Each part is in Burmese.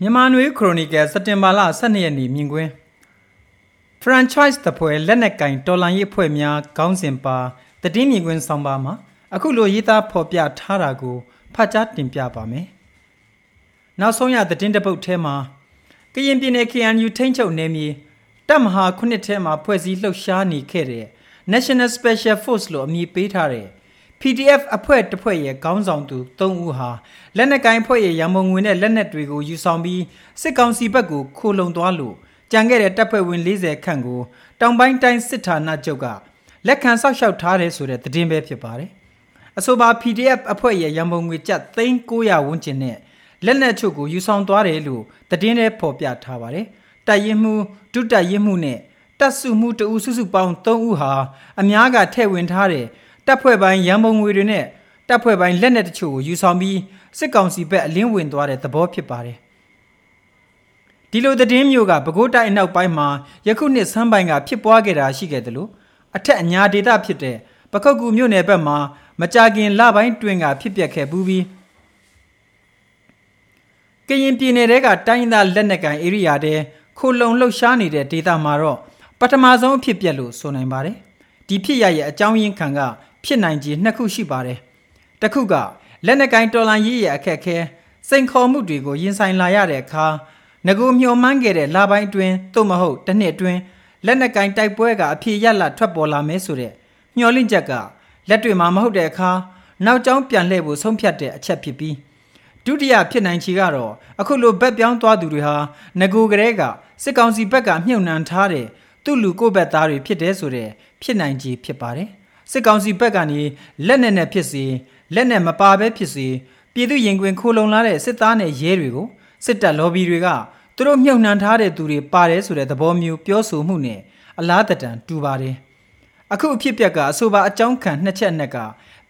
မြန်မာနွေခရိုနီကယ်စက်တင်ဘာလ12ရက်နေ့မြင်ကွင်း franchise တပွဲလက်နက်ကင်တော်လန်ရေးအဖွဲ့များခေါင်းစဉ်ပါတည်င်းမြင်ကွင်းဆောင်ပါမှာအခုလိုရေးသားဖော်ပြထားတာကိုဖတ်ကြားတင်ပြပါမယ်။နောက်ဆုံးရတည်င်းတပုတ်ထဲမှာကရင်ပြည်နယ် KNU ထိန်းချုပ်နယ်မြေတပ်မဟာခုနှစ်ထဲမှာဖွဲ့စည်းလှုပ်ရှားနေခဲ့တဲ့ National Special Force လို့အမည်ပေးထားတဲ့ PDF အဖွဲ့တစ်ဖွဲ့ရဲ့ခေါင်းဆောင်သူ၃ဦးဟာလက်နက်ကိုင်အဖွဲ့ရဲ့ရန်ပုံငွေနဲ့လက်နက်တွေကိုယူဆောင်ပြီးစစ်ကောင်စီဘက်ကိုခိုလုံသွားလို့ကြံခဲ့တဲ့တပ်ဖွဲ့ဝင်40ခန့်ကိုတောင်ပိုင်းတိုင်းစစ်ဌာနချုပ်ကလက်ခံဆောက်ရှောက်ထားတယ်ဆိုတဲ့သတင်းပဲဖြစ်ပါတယ်။အဆိုပါ PDF အဖွဲ့ရဲ့ရန်ပုံငွေကျပ်3900ဝန်းကျင်နဲ့လက်နက်ချုပ်ကိုယူဆောင်သွားတယ်လို့သတင်းထဲဖော်ပြထားပါတယ်။တပ်ရင်မှုဒုတပ်ရင်မှုနဲ့တပ်စုမှုတအူစုစုပေါင်း3ဦးဟာအများကထည့်ဝင်ထားတဲ့ တပ်ဖွဲ့ပိုင်းရန်ပုံငွေတွေနဲ့တပ်ဖွဲ့ပိုင်းလက်နက်တချို့ကိုယူဆောင်ပြီးစစ်ကောင်စီဘက်အလင်းဝင်သွားတဲ့သဘောဖြစ်ပါတယ်ဒီလိုသတင်းမျိုးကပဲခူးတိုင်းအနောက်ပိုင်းမှာယခုနှစ်ဆန်းပိုင်းကဖြစ်ပွားခဲ့တာရှိခဲ့တယ်လို့အထက်အညာဒေသဖြစ်တဲ့ပခုတ်ကူမြို့နယ်ဘက်မှာမကြာခင်လပိုင်းတွင်ကဖြစ်ပျက်ခဲ့ပူးပြီးကရင်ပြည်နယ်တဲကတိုင်းသားလက်နက်ကန်ဧရိယာတဲခိုလုံလှုပ်ရှားနေတဲ့ဒေသမှာတော့ပထမဆုံးအဖြစ်ပြက်လို့ဆိုနိုင်ပါတယ်ဒီဖြစ်ရရဲ့အကြောင်းရင်းခံက ဖြစ်နိုင်ခြေနှစ်ခုရှိပါတယ်။တစ်ခုကလက်နက်ကင်တော်လန်ရေးရဲ့အခက်ခဲစိန်ခေါ်မှုတွေကိုရင်ဆိုင်လာရတဲ့အခါငကူမျှော်မှန်းခဲ့တဲ့လပိုင်းတွင်သို့မဟုတ်တစ်နှစ်တွင်လက်နက်ကင်တိုက်ပွဲကအဖြေရလထွက်ပေါ်လာမယ်ဆိုတဲ့မျှော်လင့်ချက်ကလက်တွေ့မှာမဟုတ်တဲ့အခါနောက်ကျောင်းပြန်လှည့်ဖို့ဆုံးဖြတ်တဲ့အချက်ဖြစ်ပြီးဒုတိယဖြစ်နိုင်ချေကတော့အခုလိုဘက်ပြောင်းသွားသူတွေဟာငကူကလေးကစစ်ကောင်စီဘက်ကမြှုပ်နှံထားတဲ့သူ့လူကိုယ့်ဘက်သားတွေဖြစ်တဲ့ဆိုတဲ့ဖြစ်နိုင်ခြေဖြစ်ပါတယ်။ စစ်ကောင်စီဘက်ကနေလက်နက်နဲ့ဖြစ်စေလက်နက်မပါဘဲဖြစ်စေပြည်သူရင်ခွင်ခိုးလုံလာတဲ့စစ်သားနဲ့ရဲတွေကိုစစ်တပ်လော်ဘီတွေကသူတို့မြုပ်နှံထားတဲ့သူတွေပါတယ်ဆိုတဲ့သဘောမျိုးပြောဆိုမှုနဲ့အလားတတန်တူပါတယ်အခုအဖြစ်ပြက်ကအဆိုပါအကြောင်းခံနှစ်ချက်နဲ့က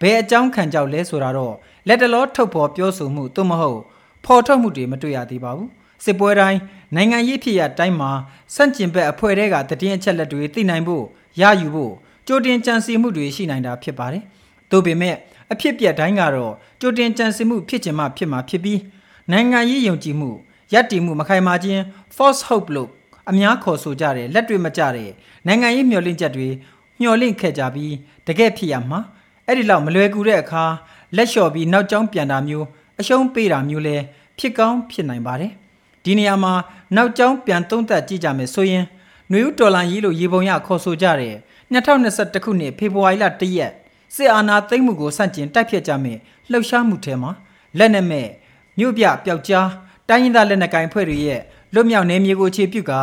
ဘယ်အကြောင်းခံကြောက်လဲဆိုတာတော့လက်တလောထုတ်ဖော်ပြောဆိုမှုသို့မဟုတ်ဖော်ထုတ်မှုတွေမတွေ့ရသေးပါဘူးစစ်ပွဲတိုင်းနိုင်ငံရေးဖြစ်ရတိုင်းမှာစန့်ကျင်ဘက်အဖွဲ့တွေကတည်င်းအချက်လက်တွေသိနိုင်ဖို့ရယူဖို့ ကြိုတင်ကြံစည်မှုတွေရှိနိုင်တာဖြစ်ပါတယ်။သို့ပေမဲ့အဖြစ်ပြက်တိုင်းကတော့ကြိုတင်ကြံစည်မှုဖြစ်ချင်မှဖြစ်မှာဖြစ်ပြီးနိုင်ငံရေးယုံကြည်မှုယက်တီမှုမခိုင်မာခြင်း false hope လို့အများခေါ်ဆိုကြတယ်လက်တွေ့မကျတဲ့နိုင်ငံရေးမျှော်လင့်ချက်တွေမျှော်လင့်ခဲ့ကြပြီးတကယ်ဖြစ်ရမှာအဲ့ဒီလောက်မလွယ်ကူတဲ့အခါလက်လျှော့ပြီးနောက်ကျောင်းပြန်တာမျိုးအရှုံးပေးတာမျိုးလဲဖြစ်ကောင်းဖြစ်နိုင်ပါတယ်ဒီနေရာမှာနောက်ကျောင်းပြန်သုံးသပ်ကြည့်ကြမယ်ဆိုရင်ຫນွေဦးတော်လန်ကြီးလို့ရေပုံရခေါ်ဆိုကြတဲ့ 2021ခုနှစ်ဖေဖော်ဝါရီလ1ရက်စစ်အာဏာသိမ်းမှုကိုစန့်ကျင်တိုက်ဖြတ်ကြမယ်လှုပ်ရှားမှုထဲမှာလက်နက်မဲ့မြို့ပြပျောက်ကြားတိုင်းရင်းသားလက်နက်ကိုင်အဖွဲ့တွေရဲ့လွတ်မြောက်နေမြေကိုခြေပြုတ်ကာ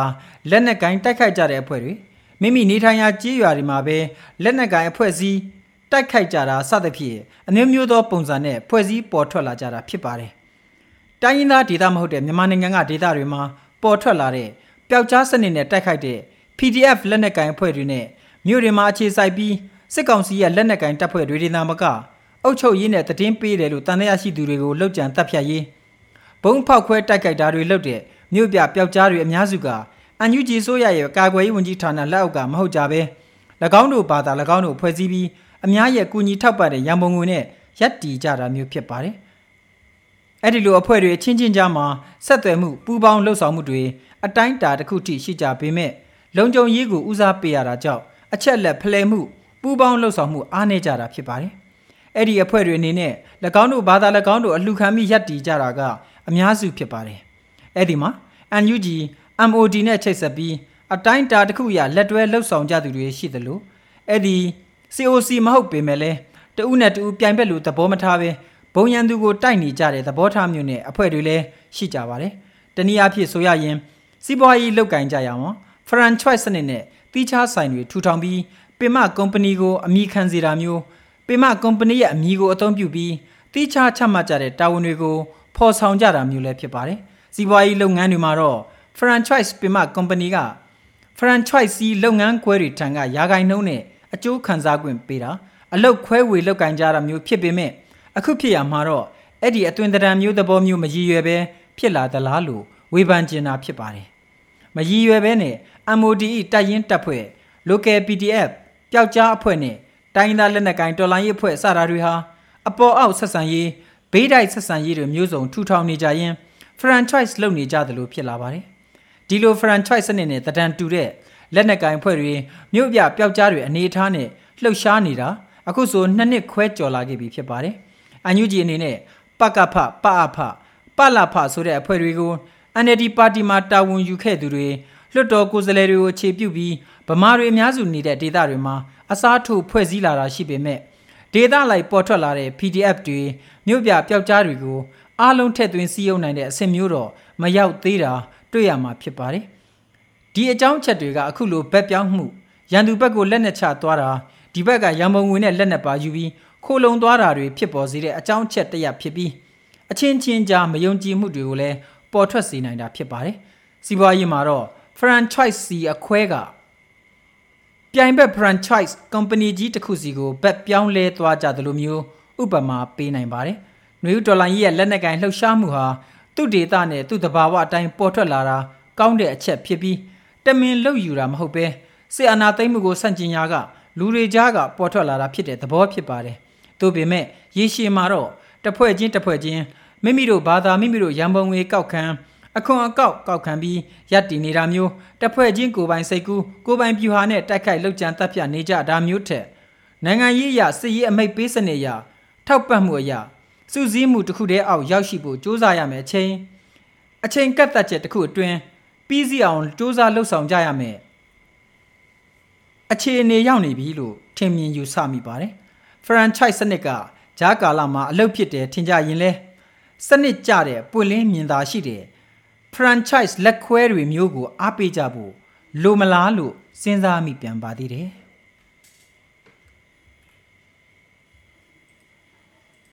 လက်နက်ကိုင်တိုက်ခိုက်ကြတဲ့အဖွဲ့တွေမိမိနေထိုင်ရာကြေးရွာတွေမှာပဲလက်နက်ကိုင်အဖွဲ့အစည်းတိုက်ခိုက်ကြတာစသဖြင့်အမျိုးမျိုးသောပုံစံနဲ့ဖွဲ့စည်းပေါ်ထွက်လာကြတာဖြစ်ပါတယ်။တိုင်းရင်းသားဒေသမဟုတ်တဲ့မြန်မာနိုင်ငံကဒေသတွေမှာပေါ်ထွက်လာတဲ့ပျောက်ကြားစနစ်နဲ့တိုက်ခိုက်တဲ့ PDF လက်နက်ကိုင်အဖွဲ့တွေနဲ့ မြို့တွေမှာအခြေစိုက်ပြီးစစ်ကောင်စီရဲ့လက်နက်ကင်တပ်ဖွဲ့တွေဒေသမကအုပ်ချုပ်ရေးနဲ့တည်င်းပေးတယ်လို့တန်တရားရှိသူတွေကိုလှုပ်ကြံတပ်ဖြတ်ရေးဘုံဖောက်ခွဲတိုက်ခိုက်တာတွေလုပ်တဲ့မြို့ပြပျောက်ကြားတွေအများစုကအန်ယူဂျီဆိုရရဲ့ကာကွယ်ရေးဝန်ကြီးဌာနလက်အောက်ကမဟုတ်ကြပဲ၎င်းတို့ဘာသာ၎င်းတို့ဖွဲ့စည်းပြီးအများရဲ့ကူညီထောက်ပံ့တဲ့ရန်ပုံငွေနဲ့ရပ်တည်ကြတာမျိုးဖြစ်ပါတယ်အဲ့ဒီလိုအဖွဲ့တွေချင်းချင်းကြားမှာဆက်သွယ်မှုပူးပေါင်းလှုပ်ဆောင်မှုတွေအတိုင်းတာတစ်ခုထိရှိကြပေမဲ့လုံခြုံရေးကိုဦးစားပေးရတာကြောင့် အချက်လက်ဖလှယ်မှုပူးပေါင်းလှုပ်ဆောင်မှုအားနည်းကြတာဖြစ်ပါတယ်။အဲ့ဒီအဖွဲ့တွေအနေနဲ့၎င်းတို့ဘာသာ၎င်းတို့အလှခံမိရပ်တည်ကြတာကအများစုဖြစ်ပါတယ်။အဲ့ဒီမှာ NUG MOD နဲ့ချိတ်ဆက်ပြီးအတိုင်းတာတစ်ခုရလက်တွဲလှုပ်ဆောင်ကြသူတွေရှိသလိုအဲ့ဒီ COC မဟုတ်ပေမဲ့လည်းတဦးနဲ့တဦးပြိုင်ဘက်လို့သဘောမထားပဲဘုံရန်သူကိုတိုက်နေကြတဲ့သဘောထားမျိုးနဲ့အဖွဲ့တွေလည်းရှိကြပါတယ်။တနည်းအားဖြင့်ဆိုရရင်စီးပွားရေးလုပ်ကင်ကြရအောင် franchise စနစ်နဲ့ တီးခြားဆိုင်တွေထူထောင်ပြီးပင်မကုမ္ပဏီကိုအမိခံစေတာမျိုးပင်မကုမ္ပဏီရဲ့အမည်ကိုအသုံးပြုပြီးတီးခြားချမှတ်ကြတဲ့တာဝန်တွေကိုဖော်ဆောင်ကြတာမျိုးလည်းဖြစ်ပါတယ်။စီးပွားရေးလုပ်ငန်းတွေမှာတော့ franchise ပင်မကုမ္ပဏီက franchise လုပ်ငန်းခွဲတွေထံကယာဂိုင်နှုံးနဲ့အကျိုးခံစား권ပေးတာအလုတ်ခွဲဝေလောက်ကင်ကြတာမျိုးဖြစ်ပေမဲ့အခုဖြစ်ရမှာတော့အဲ့ဒီအသွင်သဏ္ဍာန်မျိုးသဘောမျိုးမရည်ရွယ်ပဲဖြစ်လာသလားလို့ဝေဖန်ကျင်တာဖြစ်ပါတယ်။ မရည်ရွယ်ပဲနဲ့ MOD တိုက်ရင်တပ်ဖွဲ့ local PDF ပျောက်ကြားအဖွဲ့နဲ့တိုင်းသားလက်နက်ကိုင်တော်လိုင်းရေးအဖွဲ့စတာတွေဟာအပေါ်အောက်ဆက်ဆံရေးဘေးတိုက်ဆက်ဆံရေးတွေမျိုးစုံထူထောင်နေကြရင် franchise လုပ်နေကြသလိုဖြစ်လာပါတယ်ဒီလို franchise စနစ်နဲ့တဒံတူတဲ့လက်နက်ကင်ဖွဲ့တွေမြို့ပြပျောက်ကြားတွေအနေအထားနဲ့လှုပ်ရှားနေတာအခုဆိုနှစ်နှစ်ခွဲကျော်လာခဲ့ပြီဖြစ်ပါတယ်အန်ယူဂျီအနေနဲ့ပကဖပအဖပလဖဆိုတဲ့အဖွဲ့တွေကို NLD ပါတီမှာတာဝန်ယူခဲ့သူတွေလွှတ်တော်ကိုယ်စားလှယ်တွေကိုခြေပြုတ်ပြီးဗမာတွေအများစုနေတဲ့ဒေသတွေမှာအစားထိုးဖွဲ့စည်းလာတာရှိပေမဲ့ဒေသလိုက်ပေါ်ထွက်လာတဲ့ PDF တွေမြို့ပြပျောက်ကြားတွေကိုအားလုံးထည့်သွင်းစည်းရုံးနိုင်တဲ့အဆင့်မျိုးတော့မရောက်သေးတာတွေ့ရမှာဖြစ်ပါတယ်။ဒီအကြောင်းချက်တွေကအခုလိုဘက်ပြောင်းမှုရန်သူဘက်ကိုလက်နက်ချသွားတာဒီဘက်ကရန်ပုံငွေနဲ့လက်နက်ပါယူပြီးခိုလုံသွားတာတွေဖြစ်ပေါ်စေတဲ့အကြောင်းချက်တစ်ရပ်ဖြစ်ပြီးအချင်းချင်းကြားမယုံကြည်မှုတွေကိုလည်း ပေါ်ထွက်စေနိုင်တာဖြစ်ပါတယ်။စီးပွားရေးမှာတော့ franchise စီအခွဲကပြိုင်ဘက် franchise company ကြီးတစ်ခုစီကိုဘက်ပြောင်းလဲသွားကြသလိုမျိုးဥပမာပေးနိုင်ပါတယ်။နွေဦးဒေါ်လာကြီးရဲ့လက်နက်ကင်လှုပ်ရှားမှုဟာသူ့ဒေတာနဲ့သူ့တဘာဝအတိုင်းပေါ်ထွက်လာတာကောင်းတဲ့အချက်ဖြစ်ပြီးတမင်လှုပ်ယူတာမဟုတ်ပဲစစ်အာဏာသိမ်းမှုကိုဆန့်ကျင်ရာကလူတွေကြားကပေါ်ထွက်လာတာဖြစ်တဲ့သဘောဖြစ်ပါတယ်။သို့ပေမဲ့ရေရှည်မှာတော့တစ်ဖွဲ့ချင်းတစ်ဖွဲ့ချင်း မိမိတို့ဘာသာမိမိတို့ရန်ပုံငွေကောက်ခံအခွန်အကောက်ကောက်ခံပြီးရပ်တည်နေတာမျိုးတစ်ဖွဲ့ချင်းကိုယ်ပိုင်စိတ်ကူးကိုယ်ပိုင်ပြူဟာနဲ့တိုက်ခိုက်လှုပ်ကြံတပ်ဖြတ်နေကြတာမျိုးထက်နိုင်ငံရေးအရစစ်ရေးအမိတ်ပေးစနစ်အရထောက်ပံ့မှုအရစူးစီးမှုတစ်ခုတည်းအောက်ရောက်ရှိဖို့စ조사ရမယ်အချိန်အချိန်ကတ်သက်ချက်တစ်ခုအတွင်းပြီးစီအောင်စ조사လှုပ်ဆောင်ကြရမယ်အခြေအနေရောက်နေပြီလို့ထင်မြင်ယူဆမိပါတယ် franchise စနစ်ကဂျားကာလမှာအလုပ်ဖြစ်တယ်ထင်ကြရင်လဲ စနစ်ကြတဲ့ပွင့်လင်းမြင်သာရှိတဲ့ franchise လက်ခွဲတွေမျိုးကိုအားပေးကြဖို့လိုမလားလို့စဉ်းစားမိပြန်ပါသေးတယ်